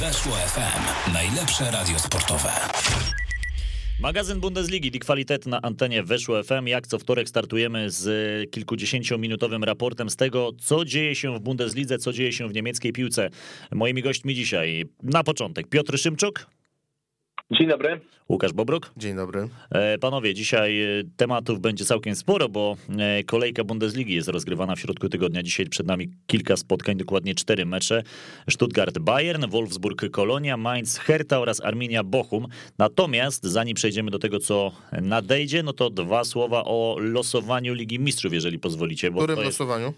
Weszło FM. Najlepsze radio sportowe. Magazyn Bundesligi, Die Qualität na antenie Weszło FM. Jak co wtorek startujemy z kilkudziesięciominutowym raportem z tego, co dzieje się w Bundeslidze, co dzieje się w niemieckiej piłce. Moimi gośćmi dzisiaj na początek Piotr Szymczuk. Dzień dobry. Łukasz Bobruk. Dzień dobry. E, panowie, dzisiaj e, tematów będzie całkiem sporo, bo e, kolejka Bundesligi jest rozgrywana w środku tygodnia. Dzisiaj przed nami kilka spotkań, dokładnie cztery mecze. Stuttgart Bayern, Wolfsburg Kolonia, Mainz Hertha oraz Arminia Bochum. Natomiast zanim przejdziemy do tego, co nadejdzie, no to dwa słowa o losowaniu Ligi Mistrzów, jeżeli pozwolicie. W którym losowaniu?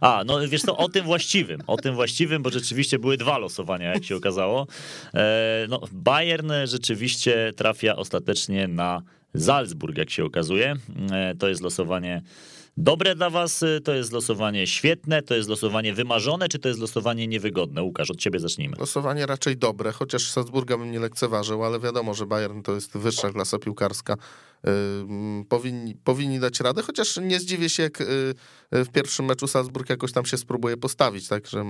A, no wiesz to o tym właściwym, o tym właściwym, bo rzeczywiście były dwa losowania, jak się okazało. E, no, Bayern rzeczywiście trafia ostatecznie na Salzburg, jak się okazuje. E, to jest losowanie dobre dla was, to jest losowanie świetne, to jest losowanie wymarzone, czy to jest losowanie niewygodne? Łukasz, od ciebie zacznijmy. Losowanie raczej dobre, chociaż Salzburga bym nie lekceważył, ale wiadomo, że Bayern to jest wyższa klasa piłkarska powinni, powinni dać radę, chociaż nie zdziwię się, jak y, y, w pierwszym meczu Salzburg jakoś tam się spróbuje postawić, także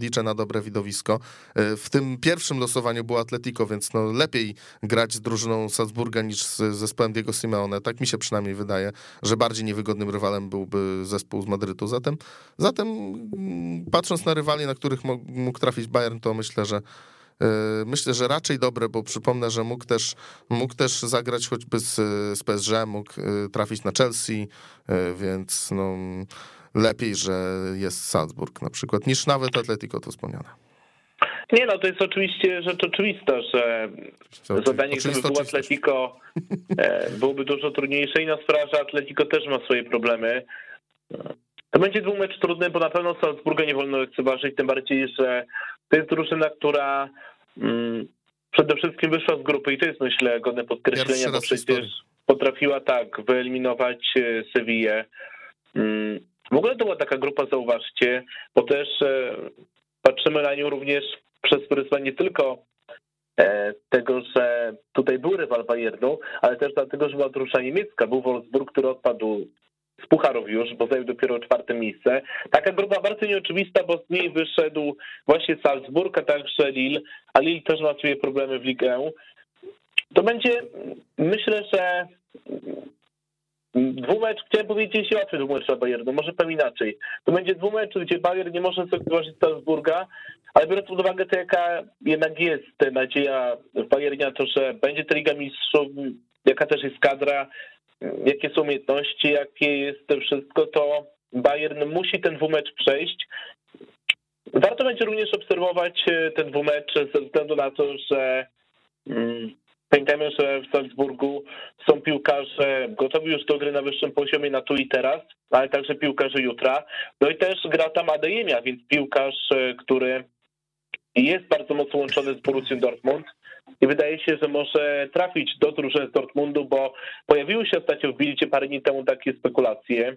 liczę na dobre widowisko. Y, w tym pierwszym losowaniu było Atletico, więc no lepiej grać z drużyną Salzburga niż z zespołem Diego Simeone, tak mi się przynajmniej wydaje, że bardziej niewygodnym rywalem byłby zespół z Madrytu. Zatem, zatem mm, patrząc na rywali, na których mógł trafić Bayern, to myślę, że myślę, że raczej dobre, bo przypomnę, że mógł też, mógł też zagrać choćby z, z PSG, mógł e, trafić na Chelsea, e, więc no, lepiej, że jest Salzburg na przykład, niż nawet Atletico to wspomniane. Nie no, to jest oczywiście rzecz oczywista, że zadanie, gdyby było Atletico, byłoby dużo trudniejsze i na sprawę, że Atletico też ma swoje problemy. To będzie dwumecz trudny, bo na pewno Salzburga nie wolno lekceważyć, tym bardziej, że to jest drużyna, która mm, przede wszystkim wyszła z grupy i to jest myślę godne podkreślenia, bo przecież potrafiła tak wyeliminować e, Sewillę. Mm, w ogóle to była taka grupa, zauważcie, bo też e, patrzymy na nią również przez pryzmat nie tylko e, tego, że tutaj był rywal Bayernu, ale też dlatego, że była drużyna niemiecka. Był Wolfsburg, który odpadł z pucharów już, bo zajął dopiero czwarte miejsce. Taka grupa bardzo nieoczywista, bo z niej wyszedł właśnie Salzburg, a także Lille, a Lille też ma swoje problemy w Ligę. To będzie, myślę, że dwumecz, chciałem powiedzieć łatwy dwumecz dla Bayernu, może powiem inaczej. To będzie dwumecz, gdzie Bayern nie może sobie wyważyć Salzburga, ale biorąc pod uwagę to, jaka jednak jest nadzieja w Bayernie to, że będzie to Liga Mistrzów, jaka też jest kadra, jakie są umiejętności, jakie jest to wszystko, to Bayern musi ten dwumecz przejść. Warto będzie również obserwować e, ten dwumecz ze względu na to, że mm, pamiętajmy, że w Salzburgu są piłkarze gotowi już do gry na wyższym poziomie na tu i teraz, ale także piłkarze jutra. No i też gra tam Adeyemia, więc piłkarz, e, który jest bardzo mocno łączony z Borussią Dortmund i wydaje się, że może trafić do drużyny z Dortmundu, bo pojawiły się ostatnio w Bildzie parę dni temu takie spekulacje,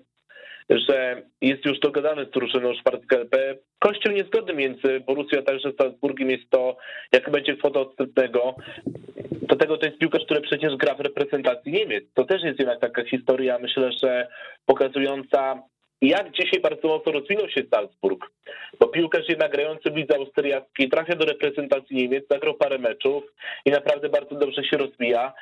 że jest już dogadany z drużyną Schwarzgelbe. Kościół niezgodny między Borussią a także Salzburgiem jest to, jak będzie kwota odstępnego. Do tego to jest piłkarz, który przecież gra w reprezentacji Niemiec. To też jest jednak taka historia, myślę, że pokazująca jak dzisiaj bardzo mocno rozwinął się Salzburg, bo piłkarz jednak grający w lidze austriackiej trafia do reprezentacji Niemiec, zagrał parę meczów i naprawdę bardzo dobrze się rozwija.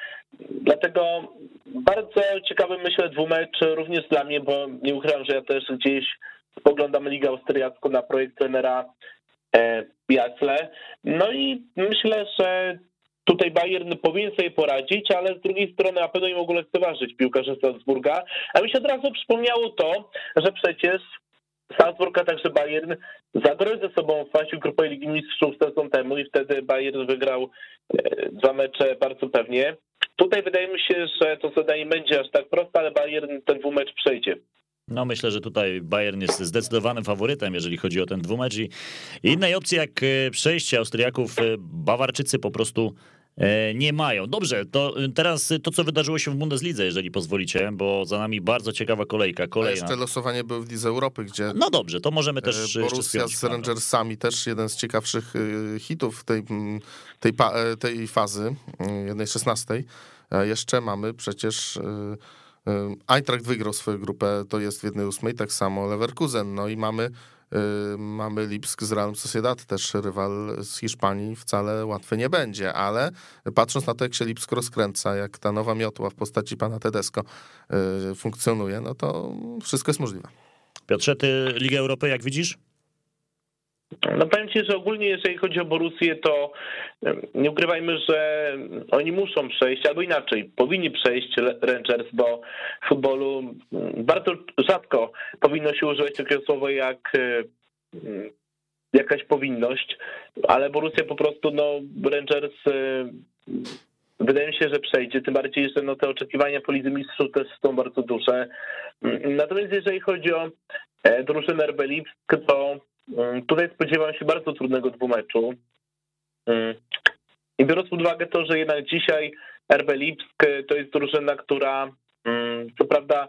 Dlatego bardzo ciekawy myślę dwumecz również dla mnie, bo nie ukrywam, że ja też gdzieś spoglądam Ligę Austriacką na projekt trenera Jasle. E, no i myślę, że Tutaj Bayern powinien sobie poradzić, ale z drugiej strony na pewno nie mogą lekceważyć piłkarze Salzburga. A mi się od razu przypomniało to, że przecież Salzburg, a także Bayern zagrały ze sobą w fazie grupowej Ligi Mistrzów sezon temu i wtedy Bayern wygrał e, dwa mecze bardzo pewnie. Tutaj wydaje mi się, że to zadanie będzie aż tak proste, ale Bayern ten dwumecz przejdzie. No myślę, że tutaj Bayern jest zdecydowanym faworytem, jeżeli chodzi o ten dwumecz i innej opcji jak e, przejście Austriaków, e, Bawarczycy po prostu nie mają. Dobrze, to teraz to, co wydarzyło się w Bundeslidze, jeżeli pozwolicie, bo za nami bardzo ciekawa kolejka. Kolejna. A jeszcze losowanie było w Lidze Europy, gdzie... No dobrze, to możemy też e, Borussia z Rangersami, też jeden z ciekawszych e, hitów tej, tej, tej fazy, jednej szesnastej. Jeszcze mamy przecież... Eintracht wygrał swoją grupę, to jest w jednej ósmej, tak samo Leverkusen. No i mamy mamy Lipsk z Realem Sociedad, też rywal z Hiszpanii, wcale łatwy nie będzie, ale patrząc na to, jak się Lipsk rozkręca, jak ta nowa miotła w postaci pana Tedesco funkcjonuje, no to wszystko jest możliwe. Piotrze, ty Ligę Europy jak widzisz? No powiem ci, że ogólnie jeżeli chodzi o Borussię, to nie ukrywajmy, że oni muszą przejść, albo inaczej, powinni przejść Rangers, bo w futbolu bardzo rzadko powinno się używać takiego słowa jak jakaś powinność, ale Borussia po prostu, no Rangers wydaje mi się, że przejdzie, tym bardziej, że no, te oczekiwania po Lidze Mistrzów też są bardzo duże. Natomiast jeżeli chodzi o e, drużynę RB Lipsk, to tutaj spodziewam się bardzo trudnego dwumeczu. Mm. I biorąc pod uwagę to, że jednak dzisiaj RB Lipsk to jest drużyna, która mm, co prawda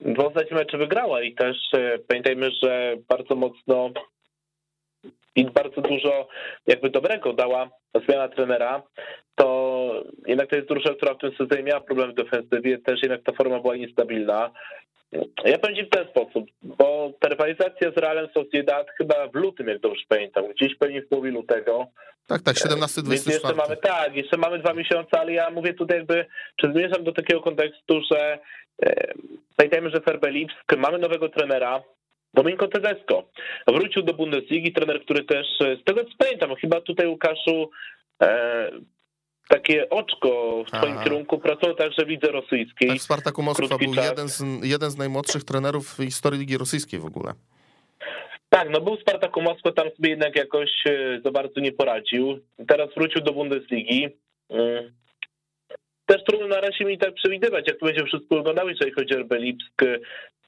dwa ostatnie mecze wygrała i też e, pamiętajmy, że bardzo mocno i bardzo dużo jakby dobrego dała zmiana trenera, to jednak to jest drużyna, która w tym sezonie miała problem w defensywie, też jednak ta forma była niestabilna. Ja powiem w ten sposób, bo ta rywalizacja z Realem Sociedad chyba w lutym, jak dobrze pamiętam, gdzieś pewnie w połowie lutego. Tak, tak, 17 Więc jeszcze mamy, tak, jeszcze mamy dwa miesiące, ale ja mówię tutaj jakby, czy zmierzam do takiego kontekstu, że e, pamiętajmy, że Ferbe Lipsk, mamy nowego trenera, Domingo Tedesco. Wrócił do Bundesligi, trener, który też, e, z tego co pamiętam, chyba tutaj Łukaszu e, takie oczko w swoim kierunku, pracował także w lidze rosyjskiej. Tak, Spartaku Moskwa był jeden z, jeden z najmłodszych trenerów w historii Ligi Rosyjskiej w ogóle. Tak, no był Spartaku Moskwa, tam sobie jednak jakoś e, za bardzo nie poradził. Teraz wrócił do Bundesligi. Też trudno na razie mi tak przewidywać, jak to będzie wszystko wyglądało, jeżeli chodzi o RB Lipsk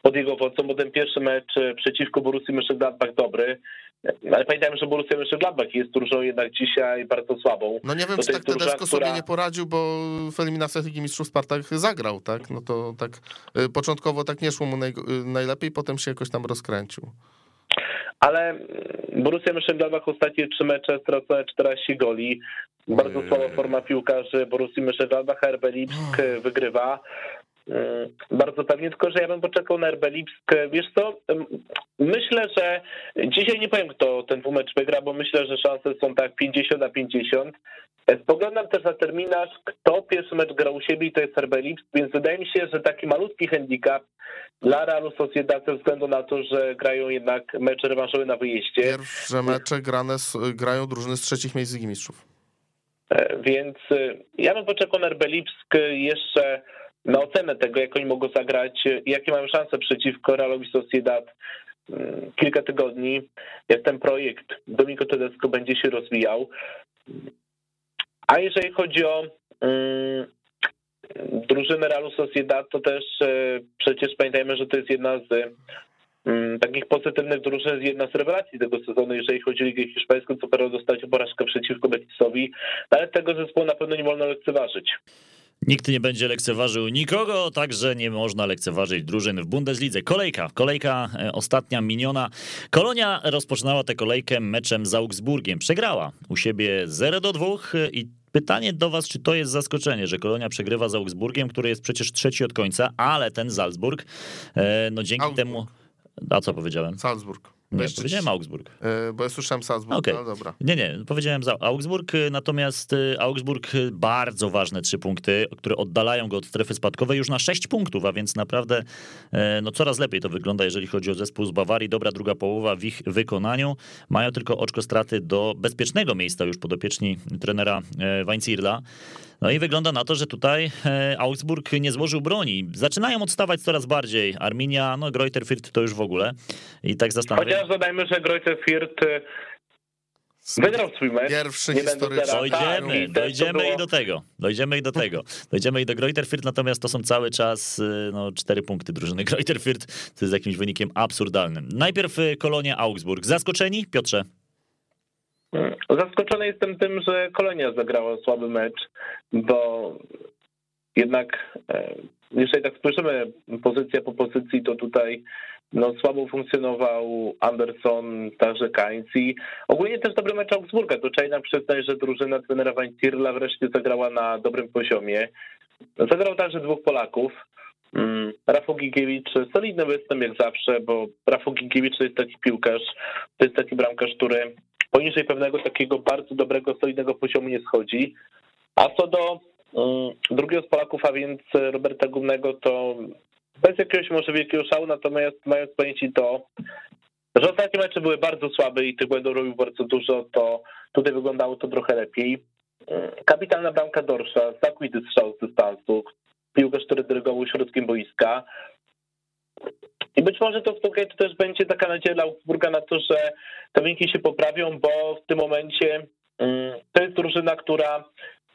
pod jego wodzą, bo ten pierwszy mecz e, przeciwko Borussii Mönchengladbach dobry, ale pamiętajmy, że Borussia Mönchengladbach jest drużyną jednak dzisiaj bardzo słabą. No nie wiem, czy tak Tedesco która... sobie nie poradził, bo w eliminacjach Ligi Mistrzów Spartak zagrał, tak? No to tak y, początkowo tak nie szło mu naj... Najlepiej, potem się jakoś tam rozkręcił. Ale Borussia Mönchengladbach ostatnie trzy mecze stracone 14 goli. Bardzo słaba forma piłkarzy Borussia Mönchengladbach, RB Lipsk wygrywa. E, bardzo pewnie, tylko że ja bym poczekał na RB Lipsk. Wiesz co, myślę, że dzisiaj nie powiem, kto ten dwumecz wygra, bo myślę, że szanse są tak 50 na 50. E, spoglądam też na terminarz, kto pierwszy mecz grał u siebie i to jest RB Lipsk, więc wydaje mi się, że taki malutki handicap dla Realu Sociedad ze względu na to, że grają jednak mecze rewanżowe na wyjeździe. Pierwsze mecze grane, grają drużyny z trzecich miejsc Ligi Mistrzów. E, więc ja bym poczekał na RB Lipsk jeszcze na ocenę tego, jak oni mogą zagrać, jakie mają szanse przeciwko Realowi Sociedad mm, kilka tygodni, jak ten projekt Domiko Tedesco będzie się rozwijał. A jeżeli chodzi o um, drużynę Realu Sociedad, to też e, przecież pamiętajmy, że to jest jedna z takich pozytywnych drużyn, jedna z rewelacji tego sezonu, jeżeli chodzi o Ligę Hiszpańską, co pewno dostać porażkę przeciwko Betisowi, ale tego zespołu na pewno nie wolno lekceważyć. Nikt nie będzie lekceważył nikogo, także nie można lekceważyć drużyn w Bundeslidze. Kolejka, kolejka e, ostatnia miniona. Kolonia rozpoczynała tę kolejkę meczem z Augsburgiem. Przegrała u siebie 0 do 2 i Pytanie do was, czy to jest zaskoczenie, że Kolonia przegrywa z Augsburgiem, który jest przecież trzeci od końca, ale ten Salzburg, e, no dzięki Augsburg. temu... A co powiedziałem? Salzburg. Nie, powiedziałem Augsburg. E, bo ja słyszałem Salzburg, okay. no dobra. Nie, nie, powiedziałem Augsburg, natomiast e, Augsburg e, bardzo ważne trzy punkty, które oddalają go od strefy spadkowej już na sześć punktów, a więc naprawdę no coraz lepiej to wygląda, jeżeli chodzi o zespół z Bawarii. Dobra druga połowa w ich wykonaniu. Mają tylko oczko straty do bezpiecznego miejsca już podopieczni trenera Weinzierla. No i wygląda na to, że tutaj e, Augsburg nie złożył broni. Zaczynają odstawać coraz bardziej. Arminia, no Greuther Fürth to już w ogóle. I tak zastanawiam Chociaż dodajmy, że Greuther Fürth e, Wygrał swój mecz. Pierwszy historyczny. Dojdziemy, tak, dojdziemy i do tego. Dojdziemy i do tego. Dojdziemy i do Greuther Fürth, natomiast to są cały czas e, no, cztery punkty drużyny Greuther Fürth, co jest jakimś wynikiem absurdalnym. Najpierw Kolonia Augsburg. Zaskoczeni? Piotrze? Zaskoczony jestem tym, że Kolonia zagrała słaby mecz, bo jednak e, jeżeli tak spojrzymy pozycja po pozycji, to tutaj no, słabo funkcjonował Anderson, także Kainz i ogólnie też dobry mecz Augsburga. To trzeba nam przyznać, że drużyna trenera Weinzierla wreszcie zagrała na dobrym poziomie. Zagrał także dwóch Polaków. Mm, Rafał Gigiewicz, solidny występ jak zawsze, bo Rafał Gigiewicz to jest taki piłkarz, to jest taki bramkarz, który poniżej pewnego takiego bardzo dobrego, solidnego poziomu nie schodzi. A co do um, drugiego z Polaków, a więc Roberta Gumnego, to bez jakiegoś może wielkiego szału, natomiast mając pamięci to, że ostatnie mecze były bardzo słabe i tych błędów robił bardzo dużo, to tutaj wyglądało to trochę lepiej. Kapitalna bramka Dorsza, znakomity strzał z dystansu, piłkarz, który dyrygował środkiem boiska. I być może to to też będzie taka nadzieja dla Augsburga na to, że te wyniki się poprawią, bo w tym momencie mm, to jest drużyna, która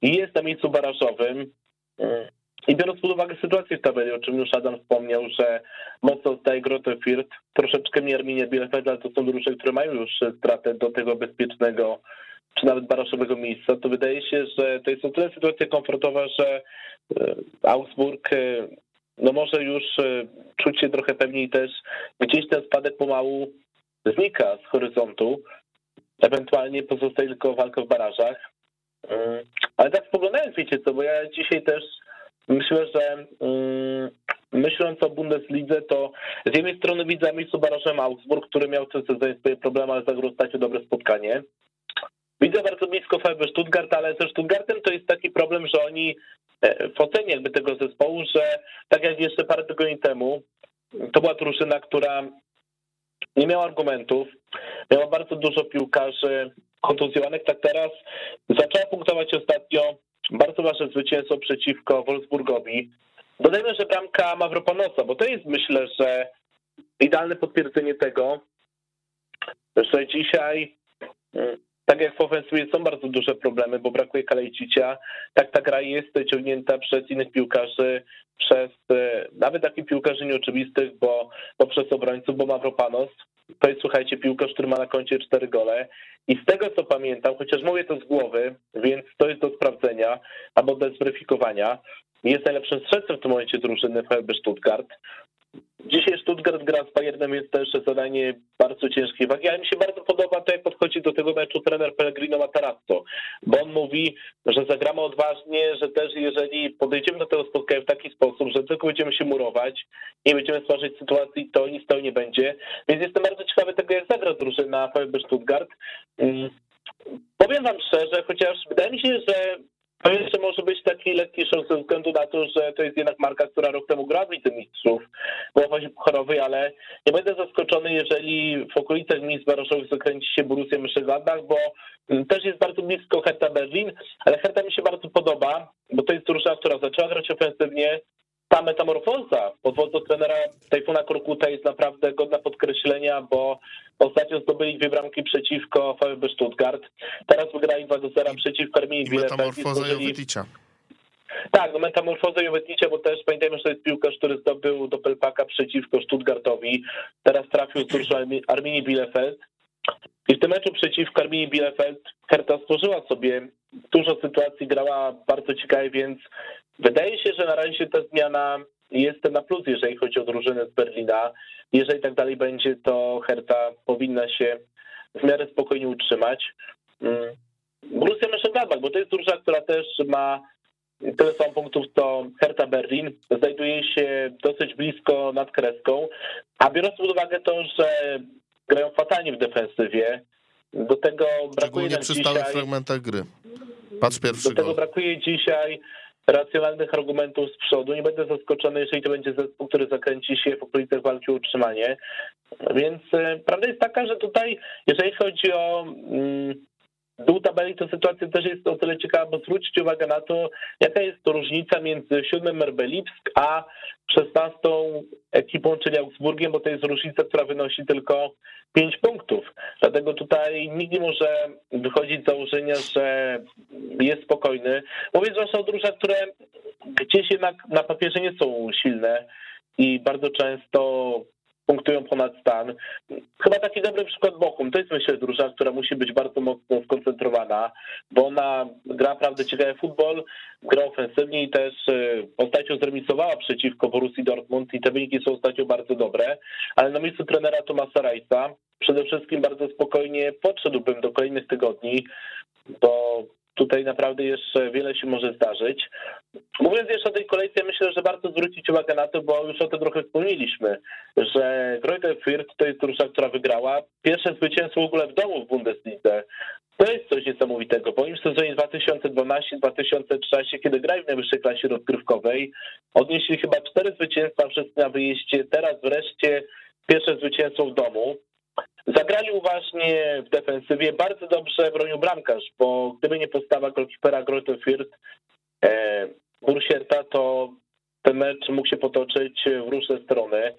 jest na miejscu barażowym. Mm, I biorąc pod uwagę sytuację w tabeli, o czym już Adam wspomniał, że mocno odstaje Grote Firt, troszeczkę mniej Arminia Bielefeld, ale to są drużyny, które mają już stratę do tego bezpiecznego czy nawet barażowego miejsca, to wydaje się, że to jest o tyle sytuacja komfortowa, że e, Augsburg e, no może już e, czuć się trochę pewniej też, gdzieś ten spadek pomału znika z horyzontu, ewentualnie pozostaje tylko walka w barażach. Ale tak spoglądając, wiecie co, bo ja dzisiaj też myślę, że myśląc o Bundeslidze, to z jednej strony widzę miejscu barażem Augsburg, który miał ten sezon swoje problemy, ale zagrał dobre spotkanie. Widzę bardzo blisko VfB Stuttgart, ale ze Stuttgartem to jest taki problem, że oni e, w ocenie jakby tego zespołu, że tak jak jeszcze parę tygodni temu, to była drużyna, która nie miała argumentów, miała bardzo dużo piłkarzy kontuzjowanych, tak teraz zaczęła punktować ostatnio bardzo ważne zwycięstwo przeciwko Wolfsburgowi. Dodajmy, że bramka Mavropanosa, bo to jest myślę, że idealne potwierdzenie tego, że dzisiaj mm, tak jak w ofensywie są bardzo duże problemy, bo brakuje Kalejcicia, tak ta gra jest ciągnięta przez innych piłkarzy, przez e, nawet takich piłkarzy nieoczywistych, bo, bo przez obrońców, bo Mavropanos to jest, słuchajcie, piłkarz, który ma na koncie cztery gole i z tego, co pamiętam, chociaż mówię to z głowy, więc to jest do sprawdzenia albo do zweryfikowania, jest najlepszym strzelcem w tym momencie drużyny VfB Stuttgart. Dzisiaj Stuttgart gra z Bayernem, jest też zadanie bardzo ciężkie wagi, mi się bardzo podoba to, jak podchodzi do tego meczu trener Pellegrino Matarazzo, bo on mówi, że zagramy odważnie, że też jeżeli podejdziemy do tego spotkania w taki sposób, że tylko będziemy się murować, nie będziemy stwarzać sytuacji, to nic to nie będzie. Więc jestem bardzo ciekawy tego, jak zagra drużyna VfB Stuttgart. Mm. Powiem wam szczerze, chociaż wydaje mi się, że to jeszcze może być taki lekki szok ze względu na to, że to jest jednak marka, która rok temu grała w Lidze Mistrzów w fazie pucharowej, ale nie będę zaskoczony, jeżeli w okolicach miejsc barażowych zakręci się Borussia Mönchengladbach, bo też jest bardzo blisko Hertha Berlin, ale Hertha mi się bardzo podoba, bo to jest drużyna, która zaczęła grać ofensywnie, ta metamorfoza pod wodzą trenera Tajfuna Korkuta jest naprawdę godna podkreślenia, bo ostatnio zdobyli dwie bramki przeciwko VfB Stuttgart. Teraz wygrali 2 do 0 przeciwko Arminii Bielefeld. Metamorfoza Joveticza. Tak, no metamorfoza Joveticza, bo też pamiętajmy, że to jest piłkarz, który zdobył do Pelpaka przeciwko Stuttgartowi. Teraz trafił z Arminii Bielefeld. I w tym meczu przeciwko Arminii Bielefeld Herta stworzyła sobie dużo sytuacji, grała bardzo ciekawie, więc wydaje się, że na razie ta zmiana jest na plus, jeżeli chodzi o drużynę z Berlina. Jeżeli tak dalej będzie, to Herta powinna się w miarę spokojnie utrzymać. Mm. Borussia Mönchengladbach, bo to jest drużyna, która też ma tyle samo punktów co Hertha Berlin, znajduje się dosyć blisko nad kreską, a biorąc pod uwagę to, że grają fatalnie w defensywie, do tego brakuje nam przy dzisiaj... stałych fragmentach gry. Patrz pierwszy Do tego gol. brakuje dzisiaj racjonalnych argumentów z przodu. Nie będę zaskoczony, jeżeli to będzie zespół, który zakręci się w okolicach walki o utrzymanie. Więc e, prawda jest taka, że tutaj, jeżeli chodzi o mm, dół tabeli, to sytuacja też jest o tyle ciekawa, bo zwróćcie uwagę na to, jaka jest to różnica między siódmym RB Lipsk a szesnastą ekipą, czyli Augsburgiem, bo to jest różnica, która wynosi tylko 5 punktów. Dlatego tutaj nikt nie może wychodzić z założenia, że jest spokojny. Mówię zwłaszcza o drużynach, które gdzieś jednak na papierze nie są silne i bardzo często punktują ponad stan. Chyba taki dobry przykład Bochum. To jest myślę drużyna, która musi być bardzo mocno skoncentrowana, bo ona gra naprawdę ciekawy futbol, gra ofensywnie i też y, ostatnio zremisowała przeciwko Borussii Dortmund i te wyniki są ostatnio bardzo dobre, ale na miejscu trenera Tomasa Rajsa przede wszystkim bardzo spokojnie podszedłbym do kolejnych tygodni, bo tutaj naprawdę jeszcze wiele się może zdarzyć. Mówiąc jeszcze o tej kolejce, myślę, że warto zwrócić uwagę na to, bo już o tym trochę wspomnieliśmy, że Greuther Fürth to jest drużyna, która wygrała pierwsze zwycięstwo w ogóle w domu w Bundeslidze. To jest coś niesamowitego. Po im sezonie 2012-2013, kiedy grali w najwyższej klasie rozgrywkowej, odnieśli chyba cztery zwycięstwa wszyscy na wyjeździe. Teraz wreszcie pierwsze zwycięstwo w domu. Zagrali uważnie w defensywie, bardzo dobrze bronił bramkarz, bo gdyby nie postawa golkipera Grote Fürth, e, Bursierta, to ten mecz mógł się potoczyć w różne strony.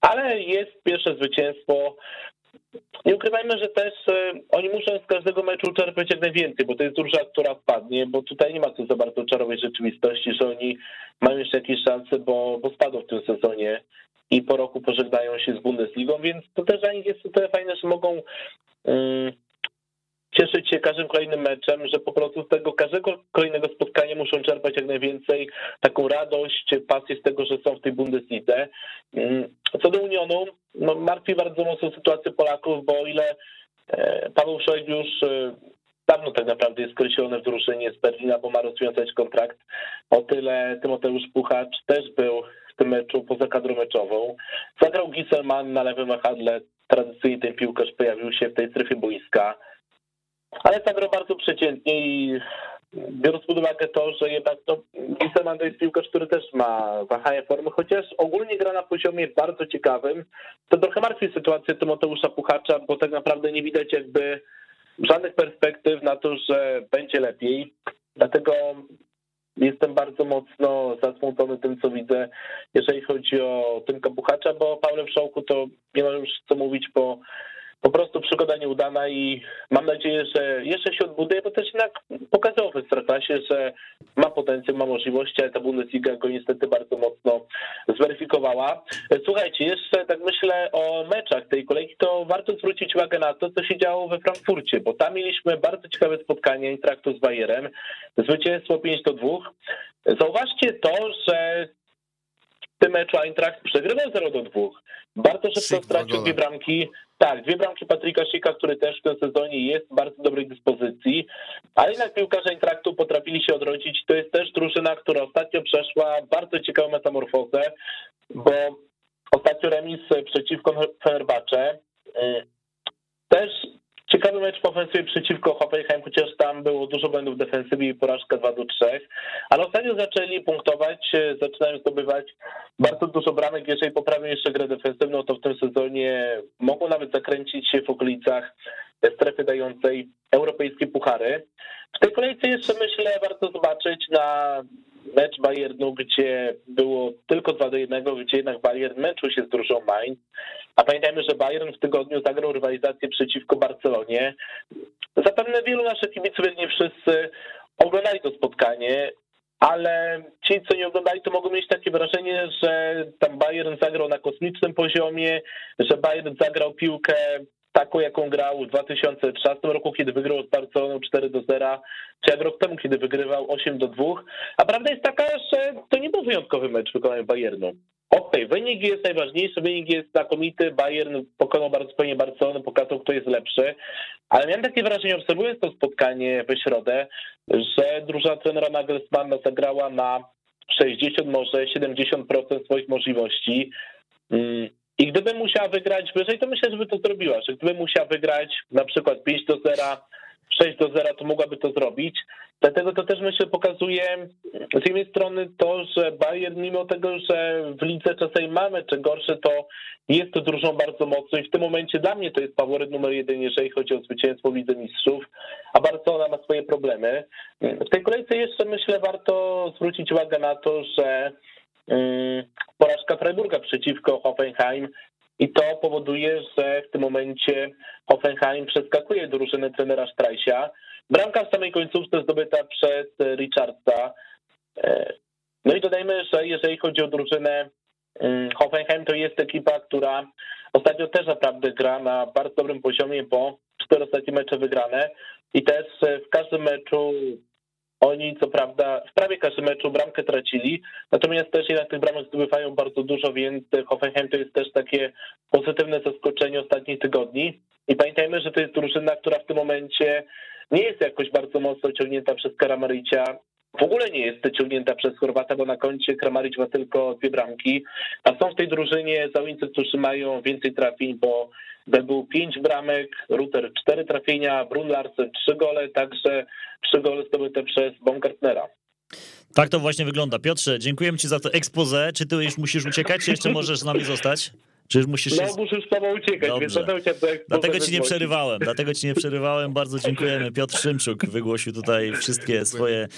Ale jest pierwsze zwycięstwo. Nie ukrywajmy, że też e, oni muszą z każdego meczu czerpać jak najwięcej, bo to jest drużyna, która wpadnie, bo tutaj nie ma tu za bardzo czarowej rzeczywistości, że oni mają jeszcze jakieś szanse, bo, bo spadł w tym sezonie i po roku pożegnają się z Bundesligą, więc to też dla nich jest tyle fajne, że mogą um, cieszyć się każdym kolejnym meczem, że po prostu z tego każdego kolejnego spotkania muszą czerpać jak najwięcej taką radość, pasję z tego, że są w tej Bundeslidze. Um, co do Unionu, no martwi bardzo mocno sytuację Polaków, bo o ile e, Paweł Szojg już e, dawno tak naprawdę jest skreślony w z Berlina, bo ma rozwiązać kontrakt, o tyle Tymoteusz Puchacz też był w tym meczu poza kadrą meczową. Zagrał Giselman na lewym wahadle. Tradycyjnie ten piłkarz pojawił się w tej strefie boiska. Ale zagrał bardzo przeciętnie i biorąc pod uwagę to, że jednak to Giselman to jest piłkarz, który też ma wahanie formy, chociaż ogólnie gra na poziomie bardzo ciekawym, to trochę martwi sytuację Tymoteusza Puchacza, bo tak naprawdę nie widać jakby żadnych perspektyw na to, że będzie lepiej. Dlatego jestem bardzo mocno zasmucony tym, co widzę, jeżeli chodzi o Tymka Buchacza, bo Paweł Wszołku to nie ma już co mówić, bo po prostu przygoda nieudana i mam nadzieję, że jeszcze się odbuduje, bo też jednak pokazał w Ekstraklasie, że ma potencjał, ma możliwości, ale ta Bundesliga go niestety bardzo mocno zweryfikowała. Słuchajcie, jeszcze tak myślę o meczach tej kolejki, to warto zwrócić uwagę na to, co się działo we Frankfurcie, bo tam mieliśmy bardzo ciekawe spotkanie Intraktu z Bayerem, zwycięstwo 5 do 2. Zauważcie to, że w tym meczu Eintracht przegrywał 0 do 2. Bardzo szybko stracił dwie bramki. Tak, dwie bramki Patryka Sika, który też w tym sezonie jest w bardzo dobrej dyspozycji, ale jednak piłkarze Eintrachtu potrafili się odrodzić. To jest też drużyna, która ostatnio przeszła bardzo ciekawą metamorfozę, bo ostatnio remis przeciwko Fenerbahce. Mecz w ofensywie przeciwko Hoffenheim, chociaż tam było dużo błędów w defensywie i porażka 2 do 3, ale ostatnio zaczęli punktować, e, zaczynają zdobywać bardzo dużo bramek. Jeżeli poprawią jeszcze grę defensywną, to w tym sezonie mogą nawet zakręcić się w okolicach strefy dającej europejskie puchary. W tej kolejce jeszcze myślę warto zobaczyć na mecz Bayernu, gdzie było tylko 2 do 1, gdzie jednak Bayern męczył się z drużyną Mainz. A pamiętajmy, że Bayern w tygodniu zagrał rywalizację przeciwko Barcelonie. Zapewne wielu naszych kibiców, nie wszyscy, oglądali to spotkanie, ale ci, co nie oglądali, to mogą mieć takie wrażenie, że tam Bayern zagrał na kosmicznym poziomie, że Bayern zagrał piłkę taką, jaką grał w 2013 roku, kiedy wygrał z Barceloną 4 do 0, czy jak rok temu, kiedy wygrywał 8 do 2. A prawda jest taka, że to nie był wyjątkowy mecz w wykonaniu Bayernu. Okej, okay, wynik jest najważniejszy, wynik jest znakomity, Bayern pokonał bardzo fajnie Barcelonę, pokazał, kto jest lepszy, ale miałem takie wrażenie, obserwując to spotkanie we środę, że drużyna trenera Nagelsmana zagrała na 60, może 70% swoich możliwości. Mm, i gdyby musiała wygrać wyżej, to myślę, że by to zrobiła, że gdyby musiała wygrać na przykład 5 do 0, 6 do 0, to mogłaby to zrobić. Dlatego to też myślę pokazuje z jednej strony to, że Bayern mimo tego, że w lidze czasami mamy czy gorsze, to jest to drużą bardzo mocną i w tym momencie dla mnie to jest faworyt numer jeden, jeżeli chodzi o zwycięstwo Lidze Mistrzów, a Barcelona ma swoje problemy. W tej kolejce jeszcze myślę warto zwrócić uwagę na to, że mm, porażka Freiburga przeciwko Hoffenheim i to powoduje, że w tym momencie Hoffenheim przeskakuje drużynę trenera Streisia. Bramka w samej końcówce zdobyta przez Richardsa. E, no i dodajmy, że jeżeli chodzi o drużynę mm, Hoffenheim, to jest ekipa, która ostatnio też naprawdę gra na bardzo dobrym poziomie, bo cztery ostatnie mecze wygrane i też w każdym meczu oni co prawda w prawie każdym meczu bramkę tracili, natomiast też jednak tych bramek zdobywają bardzo dużo, więc Hoffenheim to jest też takie pozytywne zaskoczenie ostatnich tygodni. I pamiętajmy, że to jest drużyna, która w tym momencie nie jest jakoś bardzo mocno ciągnięta przez Karamaricia. W ogóle nie jest ciągnięta przez Chorwata, bo na koncie Kramaric ma tylko dwie bramki, a są w tej drużynie zawodnicy, którzy mają więcej trafień, bo był pięć bramek, Ruter cztery trafienia, Brun Larsen trzy gole, także trzy gole zdobyte przez Baumgartnera. Tak to właśnie wygląda. Piotrze, dziękujemy Ci za to expose. Czy Ty już musisz uciekać, czy jeszcze możesz z nami zostać? Już musisz no, muszę już tobą uciekać, Dobrze. więc Dlatego ci nie przerywałem, dlatego ci nie przerywałem. Bardzo dziękujemy. Piotr Szymczuk wygłosił tutaj wszystkie swoje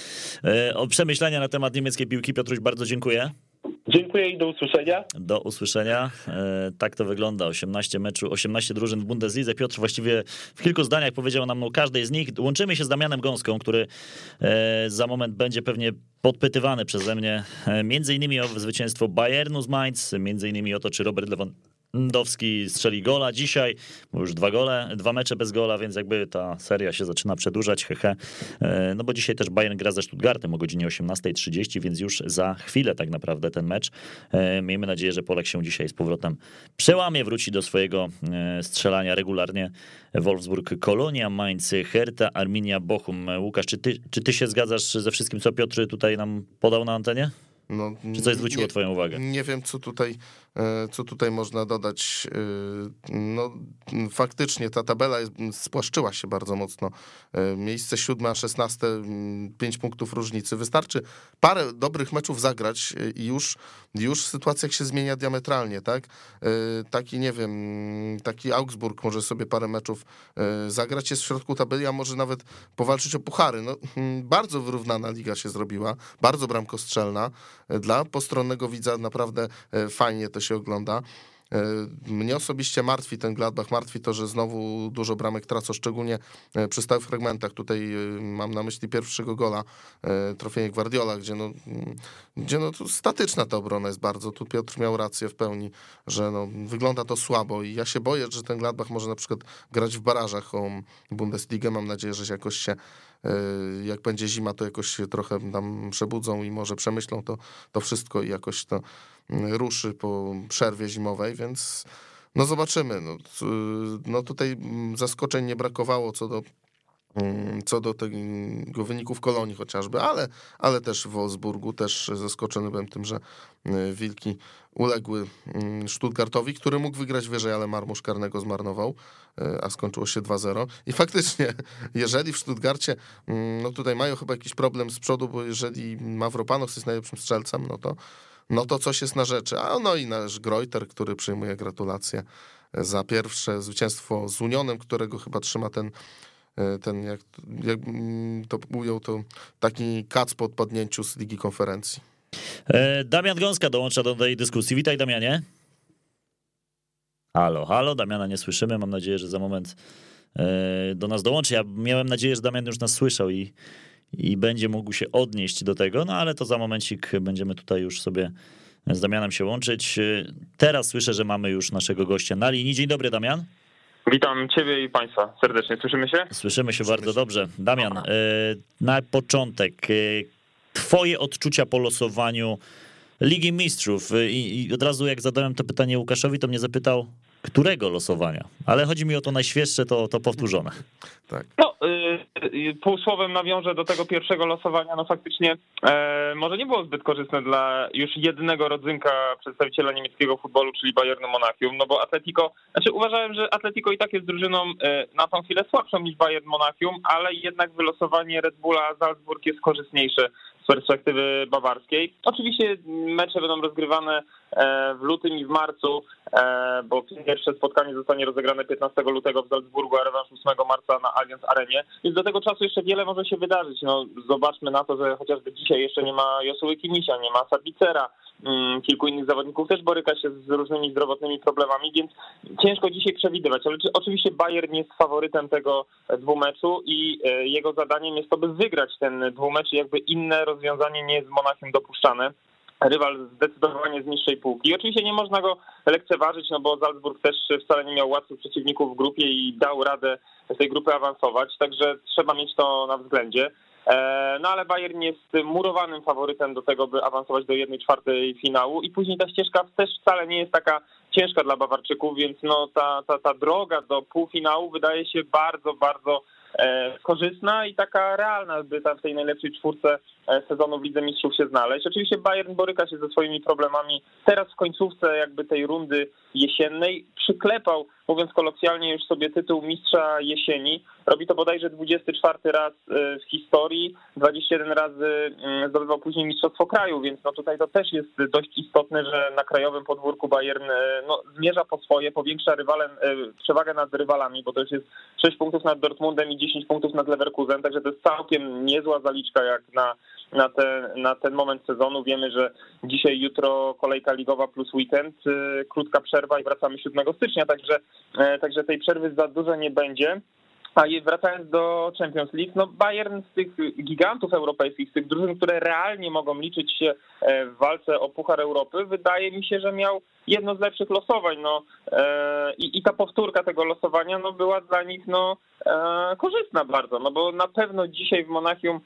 e, przemyślenia na temat niemieckiej piłki. Piotruś, bardzo dziękuję. Dziękuję i do usłyszenia. Do usłyszenia. E, tak to wygląda. 18 meczu, 18 drużyn w Bundeslidze. Piotr właściwie w kilku zdaniach powiedział nam o każdej z nich. Łączymy się z Damianem Gąską, który e, za moment będzie pewnie podpytywany przeze mnie e, między innymi o zwycięstwo Bayernu z Mainz, między innymi o to, czy Robert Lewandowski Ndowski strzeli gola dzisiaj, bo już dwa gole, dwa mecze bez gola, więc jakby ta seria się zaczyna przedłużać, hehe. E, no bo dzisiaj też Bayern gra ze Stuttgartem o godzinie 18.30, więc już za chwilę tak naprawdę ten mecz. E, miejmy nadzieję, że Polek się dzisiaj z powrotem przełamie, wróci do swojego e, strzelania regularnie. Wolfsburg, Kolonia, Mainz, Hertha, Arminia, Bochum. Łukasz, czy ty, czy ty się zgadzasz ze wszystkim, co Piotr tutaj nam podał na antenie? No, Czy coś zwróciło nie, twoją uwagę? Nie wiem, co tutaj, co tutaj można dodać. E, no, faktycznie ta tabela spłaszczyła się bardzo mocno. E, miejsce siódme, a szesnaste, pięć punktów różnicy. Wystarczy parę dobrych meczów zagrać i już, już sytuacja się zmienia diametralnie, tak? Taki, nie wiem, taki Augsburg może sobie parę meczów zagrać, jest w środku tabeli, a może nawet powalczyć o puchary. No, bardzo wyrównana liga się zrobiła, bardzo bramkostrzelna dla postronnego widza naprawdę e, fajnie to się ogląda. E, mnie osobiście martwi ten Gladbach, martwi to, że znowu dużo bramek tracą, szczególnie e, przy stałych fragmentach. Tutaj mam na myśli pierwszego gola, trofienie Guardiola, gdzie no, mm, gdzie no statyczna ta obrona jest bardzo. Tu Piotr miał rację w pełni, że no, wygląda to słabo i ja się boję, że ten Gladbach może na przykład grać w barażach o Bundesligę. Mam nadzieję, że jakoś się E, jak będzie zima, to jakoś się trochę tam przebudzą i może przemyślą to, to wszystko i jakoś to mm, ruszy po przerwie zimowej, więc no zobaczymy. No, no tutaj mm, zaskoczeń nie brakowało co do co do tego wyniku w Kolonii chociażby, ale, ale też w Wolfsburgu też zaskoczony byłem tym, że e, Wilki uległy mm, Stuttgartowi, który mógł wygrać wyżej, ale Marmusz karnego zmarnował, e, a skończyło się 2-0. I faktycznie, jeżeli w Stuttgarcie, mm, no tutaj mają chyba jakiś problem z przodu, bo jeżeli Mavropanos jest najlepszym strzelcem, no to, no to coś jest na rzeczy. A no i nasz Greuter, który przyjmuje gratulacje za pierwsze zwycięstwo z Unionem, którego chyba trzyma ten ten, jak, jak mm, to ujął, to taki kac po odpadnięciu z Ligi Konferencji. E, Damian Gąska dołącza do tej dyskusji. Witaj, Damianie. Halo, halo, Damiana nie słyszymy. Mam nadzieję, że za moment e, do nas dołączy. Ja miałem nadzieję, że Damian już nas słyszał i, i będzie mógł się odnieść do tego, no ale to za momencik będziemy tutaj już sobie z Damianem się łączyć. E, teraz słyszę, że mamy już naszego gościa na linii. Dzień dobry, Damian. Witam Ciebie i Państwa serdecznie. Słyszymy się? Słyszymy się bardzo dobrze. Damian, na początek, Twoje odczucia po losowaniu Ligi Mistrzów. I, I, od razu jak zadałem to pytanie Łukaszowi, to mnie zapytał, którego losowania? Ale chodzi mi o to najświeższe, to, to powtórzone. Tak. No, y, pół słowem nawiążę do tego pierwszego losowania. No faktycznie e, może nie było zbyt korzystne dla już jednego rodzynka przedstawiciela niemieckiego futbolu, czyli Bayernu Monachium, no bo Atletico, znaczy uważałem, że Atletico i tak jest drużyną e, na tą chwilę słabszą niż Bayern Monachium, ale jednak wylosowanie Red Bulla Salzburg jest korzystniejsze perspektywy bawarskiej. Oczywiście mecze będą rozgrywane e, w lutym i w marcu, e, bo pierwsze spotkanie zostanie rozegrane 15 lutego w Salzburgu, a rewanż 8 marca na Allianz Arenie, więc do tego czasu jeszcze wiele może się wydarzyć. No, zobaczmy na to, że chociażby dzisiaj jeszcze nie ma Josuły Kimisia, nie ma Sabicera, kilku innych zawodników też boryka się z różnymi zdrowotnymi problemami, więc ciężko dzisiaj przewidywać, ale oczywiście Bayern jest faworytem tego dwumeczu i e, jego zadaniem jest to, by wygrać ten dwumecz i jakby inne rozwiązanie nie jest z Monachium dopuszczane rywal zdecydowanie z niższej półki. Oczywiście nie można go lekceważyć, no bo Salzburg też wcale nie miał łatwych przeciwników w grupie i dał radę z tej grupy awansować, także trzeba mieć to na względzie. E, no ale Bayern jest murowanym faworytem do tego, by awansować do jednej czwartej finału i później ta ścieżka też wcale nie jest taka ciężka dla Bawarczyków, więc no ta, ta, ta droga do półfinału wydaje się bardzo, bardzo E, korzystna i taka realna, by tam w tej najlepszej czwórce e, sezonu w Lidze Mistrzów się znaleźć. Oczywiście Bayern boryka się ze swoimi problemami. Teraz w końcówce jakby tej rundy jesiennej przyklepał, mówiąc kolokwialnie, już sobie tytuł mistrza jesieni. Robi to bodajże 24 raz e, w historii, 21 razy mm, zdobywał później mistrzostwo kraju, więc no tutaj to też jest dość istotne, że na krajowym podwórku Bayern no, zmierza po swoje, powiększa rywalem, przewagę nad rywalami, bo to już jest 6 punktów nad Dortmundem i 10 punktów nad Leverkusen, także to jest całkiem niezła zaliczka jak na, na, ten, na ten moment sezonu. Wiemy, że dzisiaj, jutro kolejka ligowa plus weekend, krótka przerwa i wracamy 7 stycznia, także, e, także tej przerwy za dużo nie będzie. A wracając do Champions League, no Bayern z tych gigantów europejskich, z tych drużyn, które realnie mogą liczyć się e, w walce o Puchar Europy, wydaje mi się, że miał jedno z lepszych losowań. No, e, i, i ta powtórka tego losowania no, była dla nich no, e, korzystna bardzo, no bo na pewno dzisiaj w Monachium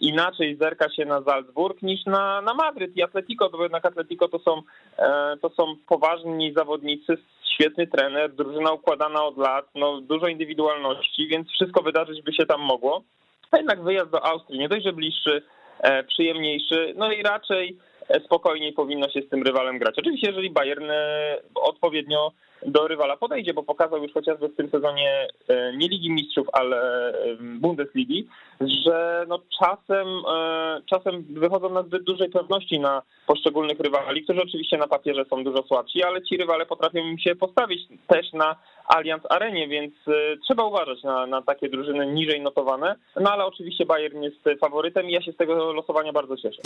inaczej zerka się na Salzburg niż na, na Madryt i Atletico, bo jednak Atletico to są, to są poważni zawodnicy świetny trener, drużyna układana od lat, no dużo indywidualności, więc wszystko wydarzyć by się tam mogło. A jednak wyjazd do Austrii, nie dość, że bliższy, e, przyjemniejszy, no i raczej e, spokojniej powinno się z tym rywalem grać. Oczywiście, jeżeli Bayern e, odpowiednio do rywala podejdzie, bo pokazał już chociażby w tym sezonie e, nie Ligi Mistrzów, ale e, Bundesligi, że no czasem, e, czasem wychodzą na zbyt dużej pewności na poszczególnych rywali, którzy oczywiście na papierze są dużo słabsi, ale ci rywale potrafią im się postawić też na Allianz Arenie, więc trzeba uważać na, na takie drużyny niżej notowane. No ale oczywiście Bayern jest faworytem i ja się z tego losowania bardzo cieszę.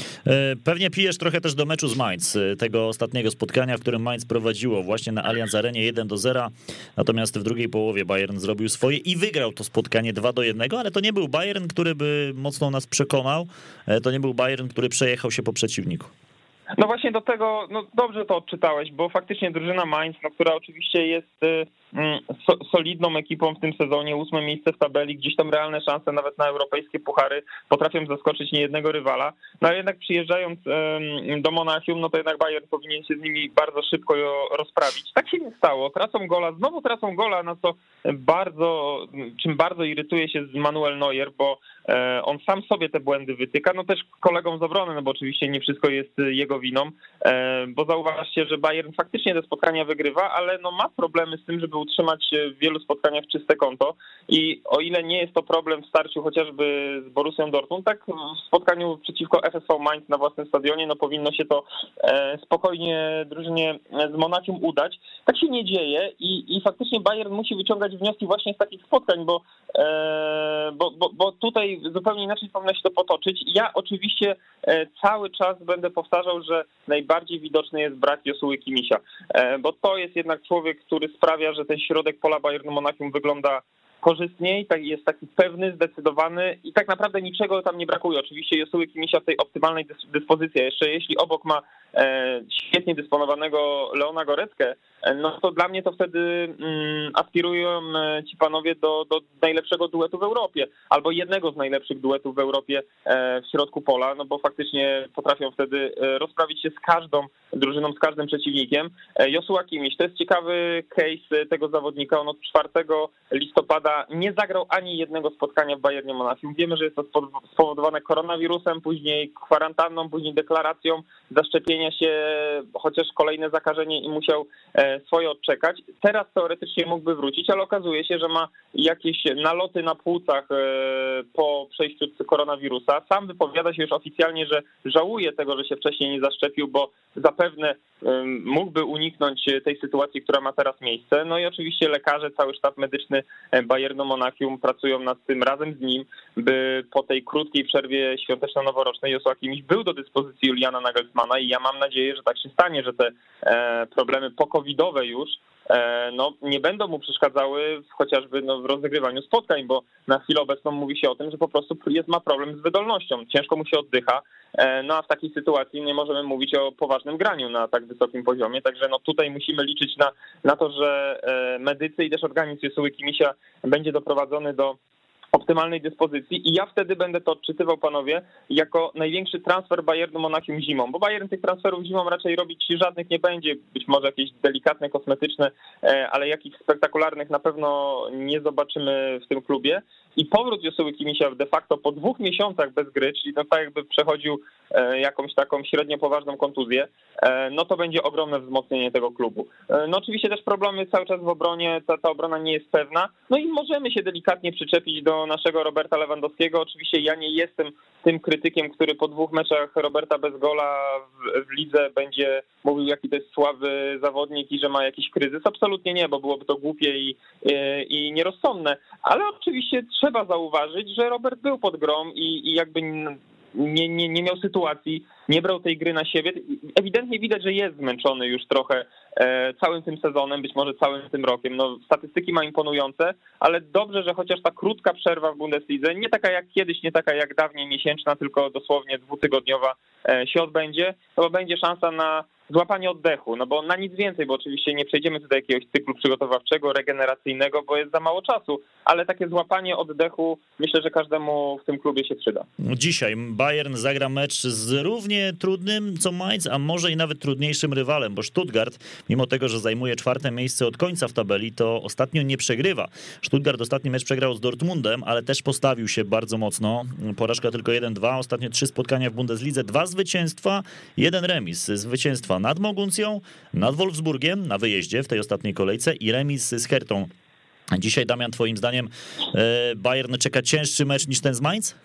Pewnie pijesz trochę też do meczu z Mainz, tego ostatniego spotkania, w którym Mainz prowadziło właśnie na Allianz Arenie 1 do 0, natomiast w drugiej połowie Bayern zrobił swoje i wygrał to spotkanie 2 do 1, ale to nie był Bayern, który by mocno nas przekonał, e, to nie był Bayern, który przejechał się po przeciwniku. No właśnie do tego, no dobrze to odczytałeś, bo faktycznie drużyna Mainz, no, która oczywiście jest y, solidną ekipą w tym sezonie, ósme miejsce w tabeli, gdzieś tam realne szanse nawet na europejskie puchary, potrafią zaskoczyć niejednego rywala, no ale jednak przyjeżdżając do Monachium, no to jednak Bayern powinien się z nimi bardzo szybko rozprawić. Tak się nie stało, tracą gola, znowu tracą gola, na co bardzo, czym bardzo irytuje się Manuel Neuer, bo e, on sam sobie te błędy wytyka, no też kolegom z obrony, no bo oczywiście nie wszystko jest jego winą, e, bo zauważcie, że Bayern faktycznie te spotkania wygrywa, ale no ma problemy z tym, żeby utrzymać w wielu spotkaniach czyste konto i o ile nie jest to problem w starciu chociażby z Borussią Dortmund, tak w spotkaniu przeciwko FSV Mainz na własnym stadionie, no powinno się to e, spokojnie drużynie z Monachium udać. Tak się nie dzieje i, i faktycznie Bayern musi wyciągać wnioski właśnie z takich spotkań, bo, e, bo, bo, bo tutaj zupełnie inaczej powinno się to potoczyć. Ja oczywiście cały czas będę powtarzał, że najbardziej widoczny jest brak Josuły Kimisia, e, bo to jest jednak człowiek, który sprawia, że ten środek pola Bayernu Monachium wygląda korzystniej, tak, jest taki pewny, zdecydowany i tak naprawdę niczego tam nie brakuje. Oczywiście Josuły Kimisia w tej optymalnej dyspozycji. Jeszcze jeśli obok ma e, świetnie dysponowanego Leona Goreckę, e, no to dla mnie to wtedy mm, aspirują e, ci panowie do, do najlepszego duetu w Europie, albo jednego z najlepszych duetów w Europie w środku pola, no bo faktycznie potrafią wtedy rozprawić się z każdą drużyną, z każdym przeciwnikiem. Josua Kimiś, to jest ciekawy case tego zawodnika. On od 4 listopada nie zagrał ani jednego spotkania w Bayernie Monachium. Wiemy, że jest to spowodowane koronawirusem, później kwarantanną, później deklaracją zaszczepienia się, chociaż kolejne zakażenie i musiał e, swoje odczekać. Teraz teoretycznie mógłby wrócić, ale okazuje się, że ma jakieś naloty na płucach e, po przejściu koronawirusa. Sam wypowiada się już oficjalnie, że żałuje tego, że się wcześniej nie zaszczepił, bo zapewne mógłby uniknąć tej sytuacji, która ma teraz miejsce. No i oczywiście lekarze, cały sztab medyczny e, Bayernu Monachium pracują nad tym razem z nim, by po tej krótkiej przerwie świąteczno-noworocznej Josła Kimiś był do dyspozycji Juliana Nagelsmana i ja mam nadzieję, że tak się stanie, że te e, problemy pokowidowe już E, no, nie będą mu przeszkadzały chociażby no, w rozegrywaniu spotkań, bo na chwilę obecną mówi się o tym, że po prostu jest, ma problem z wydolnością, ciężko mu się oddycha, no a w takiej sytuacji nie możemy mówić o poważnym graniu na tak wysokim poziomie, także no tutaj musimy liczyć na, na to, że e, medycy i też organizm Jesuły Kimisia będzie doprowadzony do optymalnej dyspozycji i ja wtedy będę to odczytywał, panowie, jako największy transfer Bayernu Monachium zimą, bo Bayern tych transferów zimą raczej robić żadnych nie będzie, być może jakieś delikatne, kosmetyczne, e, ale jakichś spektakularnych na pewno nie zobaczymy w tym klubie i powrót Josuły Kimisia de facto po dwóch miesiącach bez gry, czyli no tak jakby przechodził e, jakąś taką średnio poważną kontuzję, e, no to będzie ogromne wzmocnienie tego klubu. No oczywiście też problemy cały czas w obronie, ta, ta obrona nie jest pewna, no i możemy się delikatnie przyczepić do naszego Roberta Lewandowskiego. Oczywiście ja nie jestem tym krytykiem, który po dwóch meczach Roberta bez gola w, w lidze będzie mówił, jaki to jest słaby zawodnik i że ma jakiś kryzys. Absolutnie nie, bo byłoby to głupie i, i, i nierozsądne. Ale oczywiście trzeba zauważyć, że Robert był pod grom i, i jakby nie, nie, nie miał sytuacji, nie brał tej gry na siebie. Ewidentnie widać, że jest zmęczony już trochę e, całym tym sezonem, być może całym tym rokiem. No, statystyki ma imponujące, ale dobrze, że chociaż ta krótka przerwa w Bundeslidze, nie taka jak kiedyś, nie taka jak dawniej miesięczna, tylko dosłownie dwutygodniowa e, się odbędzie, to będzie szansa na złapanie oddechu, no bo na nic więcej, bo oczywiście nie przejdziemy tutaj jakiegoś cyklu przygotowawczego, regeneracyjnego, bo jest za mało czasu, ale takie złapanie oddechu myślę, że każdemu w tym klubie się przyda. Dzisiaj Bayern zagra mecz z równie trudnym co Mainz, a może i nawet trudniejszym rywalem, bo Stuttgart, mimo tego, że zajmuje czwarte miejsce od końca w tabeli, to ostatnio nie przegrywa. Stuttgart ostatni mecz przegrał z Dortmundem, ale też postawił się bardzo mocno. Porażka tylko 1-2, ostatnie trzy spotkania w Bundeslidze, dwa zwycięstwa, jeden remis. Zwycięstwa nad Moguncją, nad Wolfsburgiem na wyjeździe w tej ostatniej kolejce i remis z Hertą. Dzisiaj, Damian, twoim zdaniem e, Bayern czeka cięższy mecz niż ten z Mainz?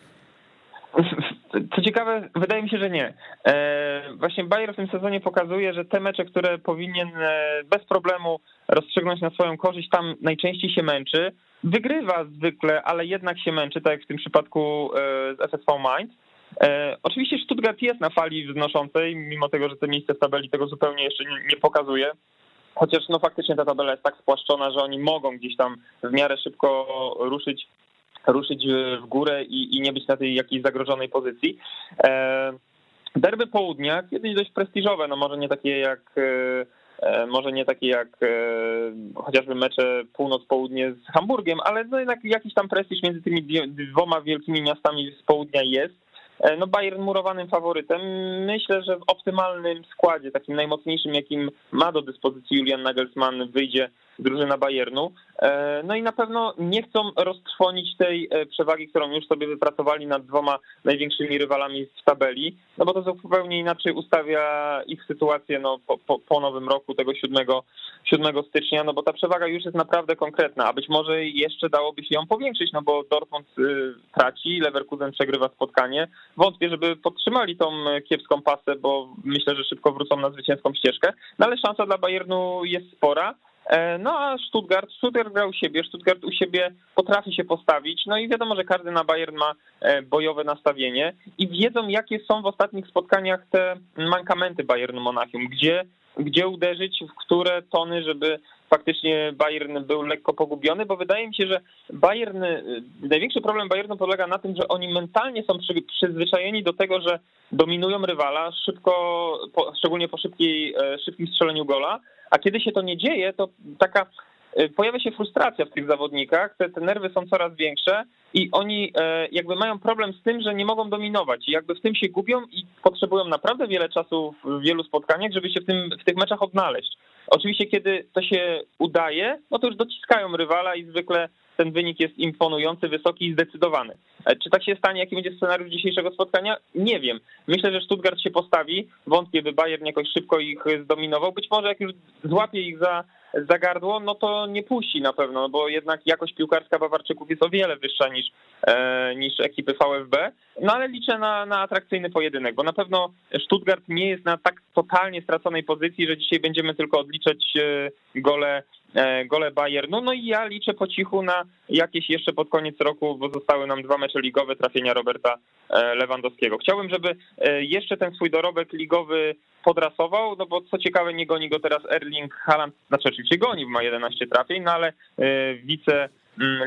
Co ciekawe, wydaje mi się, że nie. E, właśnie Bayern w tym sezonie pokazuje, że te mecze, które powinien e, bez problemu rozstrzygnąć na swoją korzyść, tam najczęściej się męczy. Wygrywa zwykle, ale jednak się męczy, tak jak w tym przypadku z FSV Mainz. E, oczywiście Stuttgart jest na fali wznoszącej, mimo tego, że te miejsce w tabeli tego zupełnie jeszcze nie, nie pokazuje. Chociaż no faktycznie ta tabela jest tak spłaszczona, że oni mogą gdzieś tam w miarę szybko ruszyć, ruszyć w górę i, i nie być na tej jakiejś zagrożonej pozycji. E, derby południa, kiedyś dość prestiżowe, no może nie takie jak e, może nie takie jak chociażby mecze północ-południe z Hamburgiem, ale no jednak jakiś tam prestiż między tymi dwoma wielkimi miastami z południa jest. E, no Bayern murowanym faworytem. Myślę, że w optymalnym składzie, takim najmocniejszym, jakim ma do dyspozycji Julian Nagelsmann, wyjdzie drużyna Bayernu. E, no i na pewno nie chcą roztrwonić tej e, przewagi, którą już sobie wypracowali nad dwoma największymi rywalami w tabeli, no bo to zupełnie inaczej ustawia ich sytuację no, po, po, po nowym roku, tego 7, 7 stycznia, no bo ta przewaga już jest naprawdę konkretna, a być może jeszcze dałoby się ją powiększyć, no bo Dortmund y, traci, Leverkusen przegrywa spotkanie. Wątpię, żeby podtrzymali tą kiepską pasę, bo myślę, że szybko wrócą na zwycięską ścieżkę, no ale szansa dla Bayernu jest spora. E, no a Stuttgart, Stuttgart gra u siebie, Stuttgart u siebie potrafi się postawić, no i wiadomo, że każdy na Bayern ma e, bojowe nastawienie i wiedzą, jakie są w ostatnich spotkaniach te mankamenty Bayernu Monachium, gdzie, gdzie uderzyć, w które tony, żeby faktycznie Bayern był lekko pogubiony, bo wydaje mi się, że Bayern, e, największy problem Bayernu polega na tym, że oni mentalnie są przyzwyczajeni do tego, że dominują rywala szybko, szczególnie po szybkiej, szybkim strzeleniu gola, a kiedy się to nie dzieje, to taka y, pojawia się frustracja w tych zawodnikach, te, te nerwy są coraz większe i oni e, jakby mają problem z tym, że nie mogą dominować i jakby w tym się gubią i potrzebują naprawdę wiele czasu w wielu spotkaniach, żeby się w, tym, w tych meczach odnaleźć. Oczywiście, kiedy to się udaje, no to już dociskają rywala i zwykle ten wynik jest imponujący, wysoki i zdecydowany. E, czy tak się stanie, jaki będzie scenariusz dzisiejszego spotkania? Nie wiem. Myślę, że Stuttgart się postawi. Wątpię, by Bayern jakoś szybko ich zdominował. Być może jak już złapie ich za, za gardło, no to nie puści na pewno, bo jednak jakość piłkarska Bawarczyków jest o wiele wyższa niż, e, niż ekipy VfB. No ale liczę na, na atrakcyjny pojedynek, bo na pewno Stuttgart nie jest na tak totalnie straconej pozycji, że dzisiaj będziemy tylko odliczać e, gole gole Bayernu. No i ja liczę po cichu na jakieś jeszcze pod koniec roku, bo zostały nam dwa mecze ligowe trafienia Roberta e, Lewandowskiego. Chciałbym, żeby e, jeszcze ten swój dorobek ligowy podrasował, no bo co ciekawe nie goni go teraz Erling Haaland, znaczy oczywiście goni, bo ma 11 trafień, no ale wice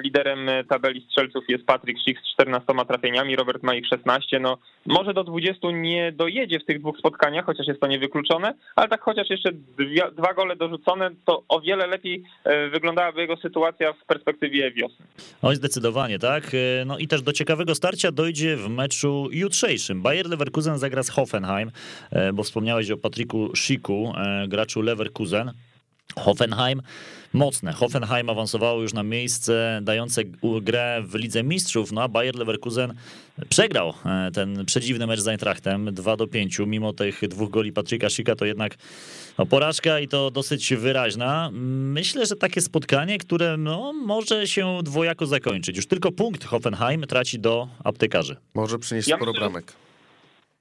liderem tabeli strzelców jest Patrick Schick z 14 trafieniami, Robert ma ich 16. No, może do 20 nie dojedzie w tych dwóch spotkaniach, chociaż jest to niewykluczone, ale tak chociaż jeszcze dwie, dwa gole dorzucone, to o wiele lepiej e, wyglądałaby jego sytuacja w perspektywie wiosny. Oj, zdecydowanie, tak. E, no i też do ciekawego starcia dojdzie w meczu jutrzejszym. Bayer Leverkusen zagra z Hoffenheim, e, bo wspomniałeś o Patricku Schiku, graczu Leverkusen. Hoffenheim mocne. Hoffenheim awansowało już na miejsce dające grę w Lidze Mistrzów, no a Bayer Leverkusen przegrał e, ten przedziwny mecz z Eintrachtem 2 do 5. Mimo tych dwóch goli Patryka Sika to jednak no, porażka i to dosyć wyraźna. Myślę, że takie spotkanie, które no, może się dwojako zakończyć. Już tylko punkt Hoffenheim traci do aptekarzy. Może przynieść ja sporo bramek.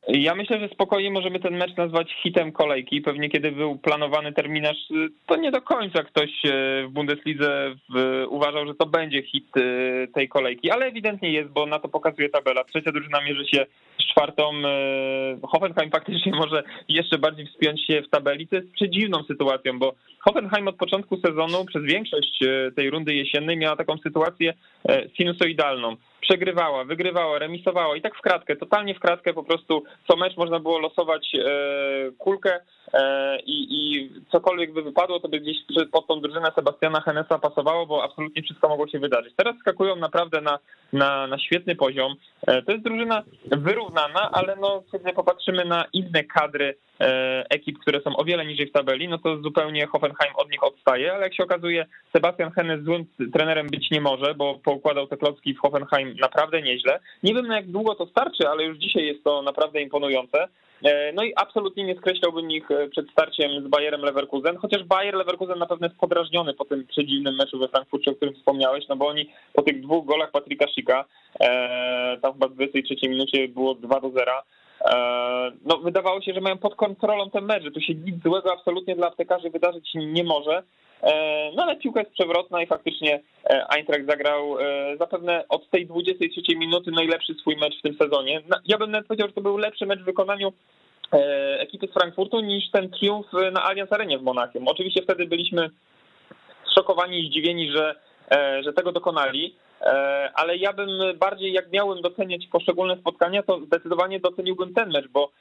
Ja myślę, że spokojnie możemy ten mecz nazwać hitem kolejki. Pewnie kiedy był planowany terminarz, to nie do końca ktoś e, w Bundeslidze uważał, że to będzie hit e, tej kolejki, ale ewidentnie jest, bo na to pokazuje tabela. Trzecia drużyna mierzy się z czwartą. E, Hoffenheim faktycznie może jeszcze bardziej wspiąć się w tabeli, co jest przedziwną sytuacją, bo Hoffenheim od początku sezonu przez większość tej rundy jesiennej miała taką sytuację sinusoidalną przegrywała, wygrywała, remisowała i tak w kratkę, totalnie w kratkę po prostu co mecz można było losować e, kulkę e, i, i cokolwiek by wypadło, to by gdzieś pod tą drużynę Sebastiana Henesa pasowało, bo absolutnie wszystko mogło się wydarzyć. Teraz skakują naprawdę na, na, na świetny poziom. E, to jest drużyna wyrównana, ale no, kiedy popatrzymy na inne kadry ekip, które są o wiele niżej w tabeli, no to zupełnie Hoffenheim od nich odstaje, ale jak się okazuje, Sebastian Hennes złym trenerem być nie może, bo poukładał te klocki w Hoffenheim naprawdę nieźle. Nie wiem na jak długo to starczy, ale już dzisiaj jest to naprawdę imponujące. E, no i absolutnie nie skreślałbym ich e, przed starciem z Bayerem Leverkusen, chociaż Bayer Leverkusen na pewno jest podrażniony po tym przedziwnym meczu we Frankfurcie, o którym wspomniałeś, no bo oni po tych dwóch golach Patryka Sika, e, tam chyba w 23 minucie było 2 do 0, no wydawało się, że mają pod kontrolą ten mecz, że tu się nic złego absolutnie dla aptekarzy wydarzyć nie może. E, no ale piłka jest przewrotna i faktycznie e, Eintracht zagrał e, zapewne od tej 23 minuty najlepszy swój mecz w tym sezonie. Ja bym nawet powiedział, że to był lepszy mecz w wykonaniu ekipy z Frankfurtu niż ten triumf na Allianz Arenie w Monachium. Oczywiście wtedy byliśmy zszokowani i zdziwieni, że, że tego dokonali, ale ja bym bardziej, jak miałbym doceniać poszczególne spotkania, to zdecydowanie doceniłbym ten mecz, bo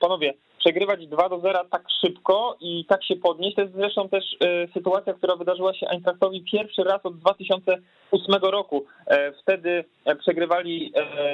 panowie, przegrywać 2 do 0 tak szybko i tak się podnieść. To jest zresztą też e, sytuacja, która wydarzyła się Eintrachtowi pierwszy raz od 2008 roku. E, wtedy e, przegrywali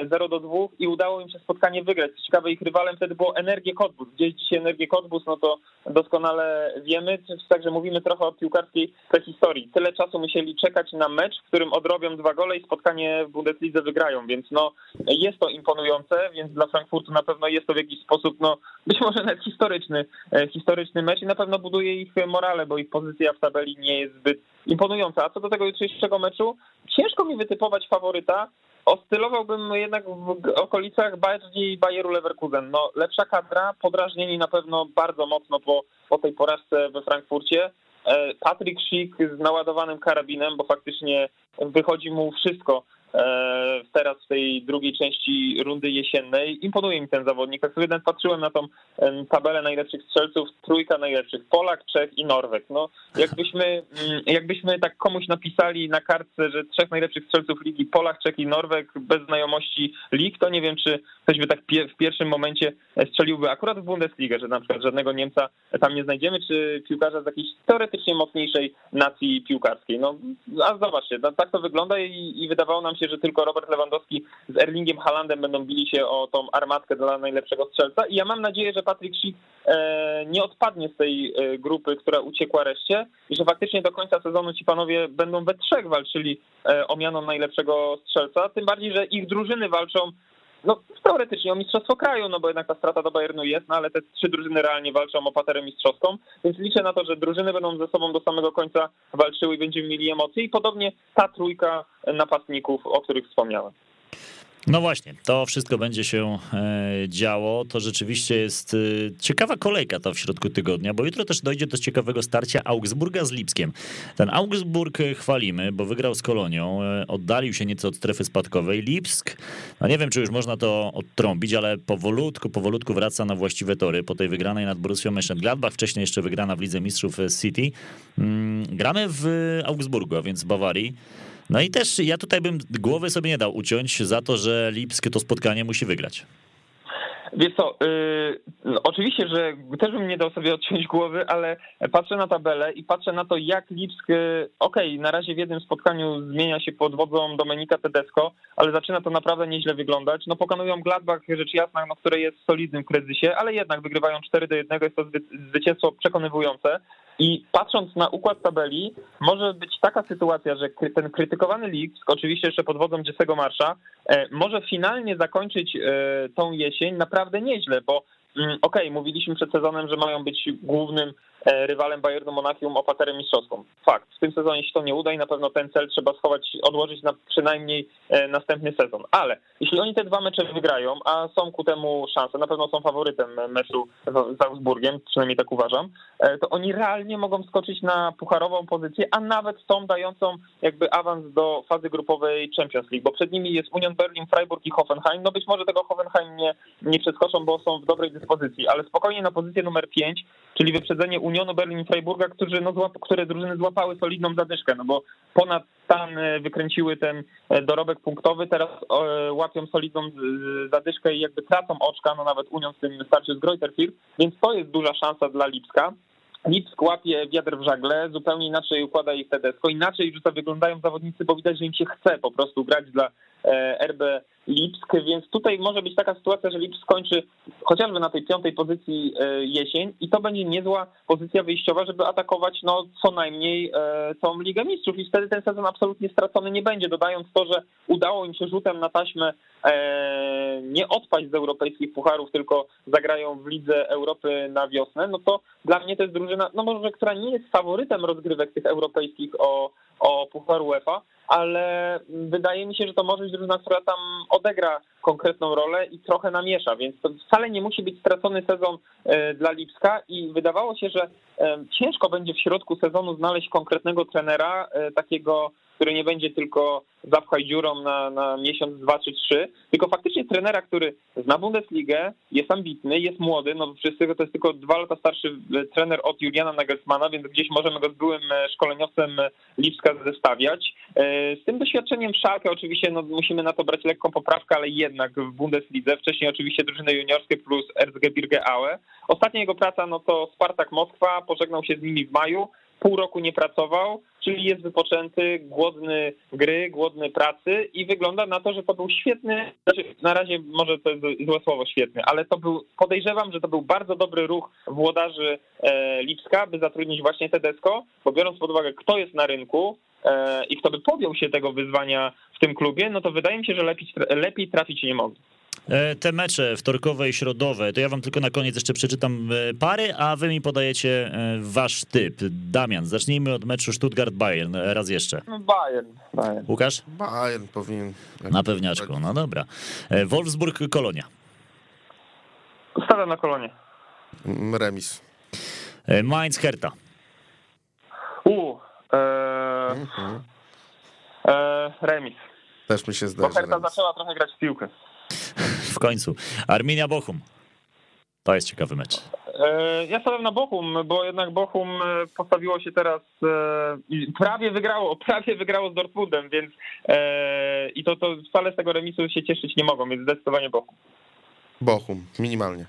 0 do 2 i udało im się spotkanie wygrać. Co ciekawe, ich rywalem wtedy było Energię Cottbus. Gdzieś dzisiaj Energię Cottbus, no to doskonale wiemy, także mówimy trochę o piłkarskiej prehistorii. Tyle czasu musieli czekać na mecz, w którym odrobią dwa gole i spotkanie w Bundeslidze wygrają, więc no jest to imponujące, więc dla Frankfurtu na pewno jest to w jakiś sposób, no być może nawet historyczny, e, historyczny mecz i na pewno buduje ich morale, bo ich pozycja w tabeli nie jest zbyt imponująca. A co do tego jutrzejszego meczu, ciężko mi wytypować faworyta. Oscylowałbym jednak w okolicach bardziej Bayeru Leverkusen. No, lepsza kadra, podrażnieni na pewno bardzo mocno po, po tej porażce we Frankfurcie. E, Patrick Schick z naładowanym karabinem, bo faktycznie wychodzi mu wszystko teraz w tej drugiej części rundy jesiennej. Imponuje mi ten zawodnik. Tak sobie nawet patrzyłem na tą tabelę najlepszych strzelców, trójka najlepszych, Polak, Czech i Norweg. No, jakbyśmy, mm, jakbyśmy tak komuś napisali na kartce, że trzech najlepszych strzelców ligi, Polak, Czech i Norweg, bez znajomości lig, to nie wiem, czy ktoś by tak w pierwszym momencie strzeliłby akurat w Bundesligę, że na przykład żadnego Niemca tam nie znajdziemy, czy piłkarza z jakiejś teoretycznie mocniejszej nacji piłkarskiej. No, a zobaczcie, no, tak to wygląda i, i wydawało nam się, że tylko Robert Lewandowski z Erlingiem Halandem będą bili się o tą armatkę dla najlepszego strzelca. I ja mam nadzieję, że Patrick Schick e, nie odpadnie z tej e, grupy, która uciekła reszcie i że faktycznie do końca sezonu ci panowie będą we trzech walczyli e, o miano najlepszego strzelca, tym bardziej, że ich drużyny walczą no teoretycznie o mistrzostwo kraju, no bo jednak ta strata do Bayernu jest, no ale te trzy drużyny realnie walczą o paterę mistrzowską, więc liczę na to, że drużyny będą ze sobą do samego końca walczyły i będziemy mieli emocje i podobnie ta trójka napastników, o których wspomniałem. No właśnie, to wszystko będzie się e, działo. To rzeczywiście jest e, ciekawa kolejka to w środku tygodnia, bo jutro też dojdzie do ciekawego starcia Augsburga z Lipskiem. Ten Augsburg chwalimy, bo wygrał z Kolonią, e, oddalił się nieco od strefy spadkowej. Lipsk, no nie wiem, czy już można to odtrąbić, ale powolutku, powolutku wraca na właściwe tory po tej wygranej nad Borussią Mönchengladbach, wcześniej jeszcze wygrana w Lidze Mistrzów City. Mm, gramy w Augsburgu, a więc w Bawarii. No i też ja tutaj bym głowy sobie nie dał uciąć za to, że Lipsk to spotkanie musi wygrać. Wiesz co, yy, no oczywiście, że też bym nie dał sobie odciąć głowy, ale patrzę na tabelę i patrzę na to, jak Lipsk, yy, okej, okay, na razie w jednym spotkaniu zmienia się pod wodzą Domenika Tedesco, ale zaczyna to naprawdę nieźle wyglądać. No pokonują Gladbach, rzecz jasna, no, które jest solidnym w kryzysie, ale jednak wygrywają 4 do 1, jest to zwycięstwo przekonywujące. I patrząc na układ tabeli, może być taka sytuacja, że ten krytykowany Lipsk, oczywiście jeszcze pod wodzą Jesse'ego Marsza, e, może finalnie zakończyć e, tą jesień naprawdę nieźle, bo mm, okej, okay, mówiliśmy przed sezonem, że mają być głównym rywalem Bayernu Monachium o paterę mistrzowską. Fakt, w tym sezonie się to nie uda i na pewno ten cel trzeba schować, odłożyć na przynajmniej e, następny sezon. Ale jeśli oni te dwa mecze wygrają, a są ku temu szanse, na pewno są faworytem meczu z Augsburgiem, przynajmniej tak uważam, e, to oni realnie mogą skoczyć na pucharową pozycję, a nawet tą dającą jakby awans do fazy grupowej Champions League, bo przed nimi jest Union Berlin, Freiburg i Hoffenheim. No być może tego Hoffenheim nie, nie przeskoczą, bo są w dobrej dyspozycji, ale spokojnie na pozycję numer 5, czyli wyprzedzenie Unionu Berlin i Freiburga, którzy, no, które drużyny złapały solidną zadyszkę, no bo ponad stan e, wykręciły ten e, dorobek punktowy, teraz e, łapią solidną zadyszkę i jakby tracą oczka, no nawet Union w tym starczy z Greuther więc to jest duża szansa dla Lipska. Lipsk łapie wiatr w żagle, zupełnie inaczej układa ich Tedesco, inaczej to wyglądają zawodnicy, bo widać, że im się chce po prostu grać dla RB Lipsk, więc tutaj może być taka sytuacja, że Lipsk skończy chociażby na tej piątej pozycji e, jesień i to będzie niezła pozycja wyjściowa, żeby atakować no co najmniej e, tą Ligę Mistrzów. I wtedy ten sezon absolutnie stracony nie będzie, dodając to, że udało im się rzutem na taśmę e, nie odpaść z europejskich pucharów, tylko zagrają w Lidze Europy na wiosnę, no to dla mnie to jest drużyna, no może, która nie jest faworytem rozgrywek tych europejskich o, o Puchar UEFA, ale wydaje mi się, że to może być drużyna, która tam odegra konkretną rolę i trochę namiesza, więc to wcale nie musi być stracony sezon e, dla Lipska i wydawało się, że e, ciężko będzie w środku sezonu znaleźć konkretnego trenera, e, takiego który nie będzie tylko zapchaj dziurą na, na miesiąc, dwa czy trzy, tylko faktycznie trenera, który zna Bundesligę, jest ambitny, jest młody, no wszyscy to jest tylko dwa lata starszy e, trener od Juliana Nagelsmana, więc gdzieś możemy go z byłym e, szkoleniowcem e, Lipska zestawiać. Z tym doświadczeniem Szalkę oczywiście no, musimy na to brać lekką poprawkę, ale jednak w Bundeslidze, wcześniej oczywiście drużyny juniorskie plus Erzgebirge Aue. Ostatnia jego praca no to Spartak Moskwa, pożegnał się z nimi w maju, pół roku nie pracował, czyli jest wypoczęty, głodny gry, głodny pracy i wygląda na to, że to był świetny, znaczy na razie może to jest złe słowo świetny, ale to był, podejrzewam, że to był bardzo dobry ruch włodarzy e, Lipska, by zatrudnić właśnie Tedesco, bo biorąc pod uwagę, kto jest na rynku, e, i kto by podjął się tego wyzwania w tym klubie, no to wydaje mi się, że lepiej, lepiej trafić nie mogli. E, te mecze wtorkowe i środowe, to ja wam tylko na koniec jeszcze przeczytam e, pary, a wy mi podajecie e, wasz typ. Damian, zacznijmy od meczu Stuttgart-Bayern, raz jeszcze. No Bayern, Bayern. Łukasz? Bayern powinien. Na pewniaczku, no dobra. Wolfsburg-Kolonia. Stawiam na Kolonię. Mm, remis. Mainz-Herta. U, e, mhm. e, remis. Też mi się zdaje. Bo Herta zaczęła trochę grać w piłkę. w końcu. Arminia Bochum. To jest ciekawy mecz. E, ja stawiam na Bochum, bo jednak Bochum e, postawiło się teraz e, prawie wygrało, prawie wygrało z Dortmundem, więc i to, to wcale z tego remisu się cieszyć nie mogą, więc zdecydowanie Bochum. Bochum, minimalnie.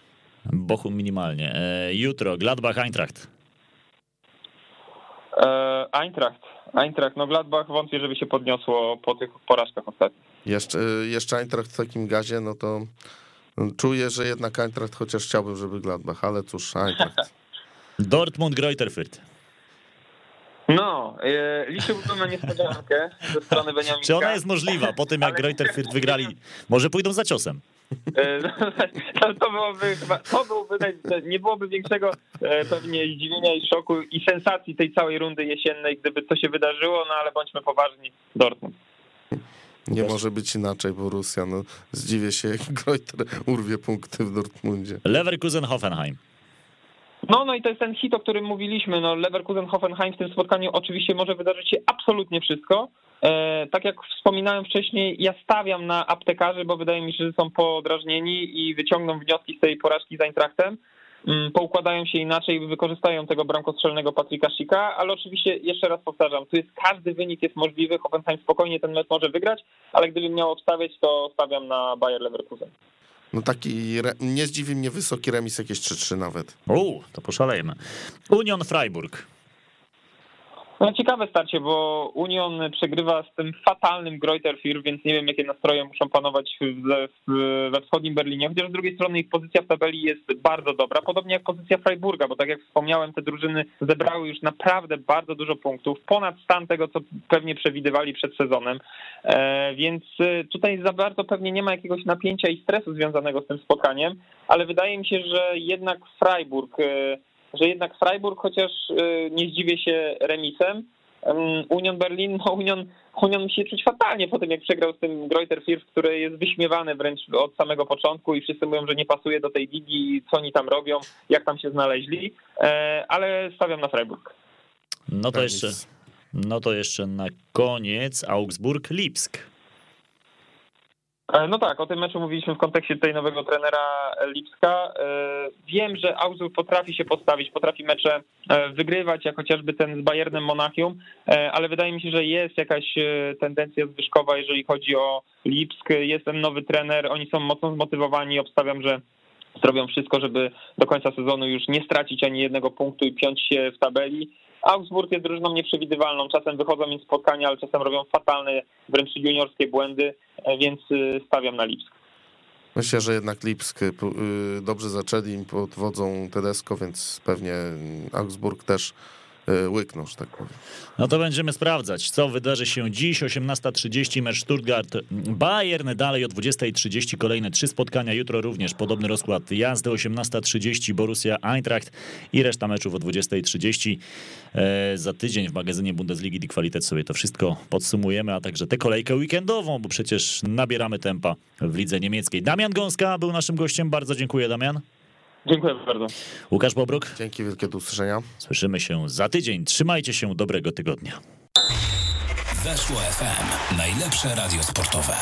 Bochum minimalnie. Jutro Gladbach Eintracht. Eintracht. Eintracht, no Gladbach wątpię, żeby się podniosło po tych porażkach ostatnich. Jeszcze, jeszcze Eintracht w takim gazie, no to czuję, że jednak Eintracht, chociaż chciałbym, żeby Gladbach, ale cóż, Eintracht. Dortmund, Greuterfurt. No, e, liczyłbym na niespodziankę ze strony Beniamina. Czy ona jest możliwa po tym, jak. Greuterfurt wygrali? Może pójdą za ciosem. E, no, to byłoby chyba, to byłoby, nie byłoby większego e, pewnie zdziwienia i szoku i sensacji tej całej rundy jesiennej, gdyby to się wydarzyło, no ale bądźmy poważni, Dortmund. Nie może być inaczej, bo Rosja, no zdziwię się, jak Greuter urwie punkty w Dortmundzie. Leverkusen-Hoffenheim. No, no i to jest ten hit, o którym mówiliśmy. No, Leverkusen-Hoffenheim w tym spotkaniu oczywiście może wydarzyć się absolutnie wszystko. E, tak jak wspominałem wcześniej, ja stawiam na aptekarzy, bo wydaje mi się, że są podrażnieni i wyciągną wnioski z tej porażki z Eintrachtem. Mm, poukładają się inaczej i wykorzystają tego bramkostrzelnego Patryka Szyka, ale oczywiście jeszcze raz powtarzam, tu jest każdy wynik jest możliwy, Hoffenheim spokojnie ten mecz może wygrać, ale gdybym miał obstawiać, to stawiam na Bayer Leverkusen. No taki, re- nie zdziwi mnie wysoki remis, jakieś 3-3 nawet. U, to poszalejmy. Union Freiburg. No ciekawe starcie, bo Union przegrywa z tym fatalnym Greuther Fürth, więc nie wiem jakie nastroje muszą panować we, we wschodnim Berlinie, chociaż z drugiej strony ich pozycja w tabeli jest bardzo dobra, podobnie jak pozycja Freiburga, bo tak jak wspomniałem, te drużyny zebrały już naprawdę bardzo dużo punktów, ponad stan tego, co pewnie przewidywali przed sezonem, e, więc e, tutaj za bardzo pewnie nie ma jakiegoś napięcia i stresu związanego z tym spotkaniem, ale wydaje mi się, że jednak Freiburg e, że jednak Freiburg, chociaż y, nie zdziwię się remisem, Union Berlin, no Union, Union musi się czuć fatalnie po tym, jak przegrał z tym Greuther Fürth, który jest wyśmiewany wręcz od samego początku i wszyscy mówią, że nie pasuje do tej ligi, co oni tam robią, jak tam się znaleźli, e, ale stawiam na Freiburg. No to jeszcze, no to jeszcze na koniec Augsburg-Lipsk. E, no tak, o tym meczu mówiliśmy w kontekście tutaj nowego trenera Lipska. E, wiem, że Augsburg potrafi się postawić, potrafi mecze e, wygrywać, jak chociażby ten z Bayernem Monachium, ale wydaje mi się, że jest jakaś tendencja zwyżkowa, jeżeli chodzi o Lipsk. Jest ten nowy trener, oni są mocno zmotywowani, obstawiam, że zrobią wszystko, żeby do końca sezonu już nie stracić ani jednego punktu i piąć się w tabeli. Augsburg jest drużyną nieprzewidywalną. Czasem wychodzą im spotkania, ale czasem robią fatalne, wręcz juniorskie błędy, e, więc y, stawiam na Lipsk. Myślę, że jednak Lipsk y, y, dobrze zaczęli pod wodzą Tedesco, więc pewnie Augsburg też E, łykną, że tak powiem. No to będziemy sprawdzać, co wydarzy się dziś. 18.30 mecz Stuttgart Bayern, dalej o 20.30 kolejne trzy spotkania, jutro również podobny rozkład jazdy, 18.30 Borussia Eintracht i reszta meczów o 20.30. E, za tydzień w magazynie Bundesligi Die Qualität sobie to wszystko podsumujemy, a także tę kolejkę weekendową, bo przecież nabieramy tempa w lidze niemieckiej. Damian Gąska był naszym gościem, bardzo dziękuję Damian. Dziękuję bardzo. Łukasz Bobruk. Dzięki wielkie, do usłyszenia. Słyszymy się za tydzień. Trzymajcie się, dobrego tygodnia. Weszło FM. Najlepsze radio sportowe.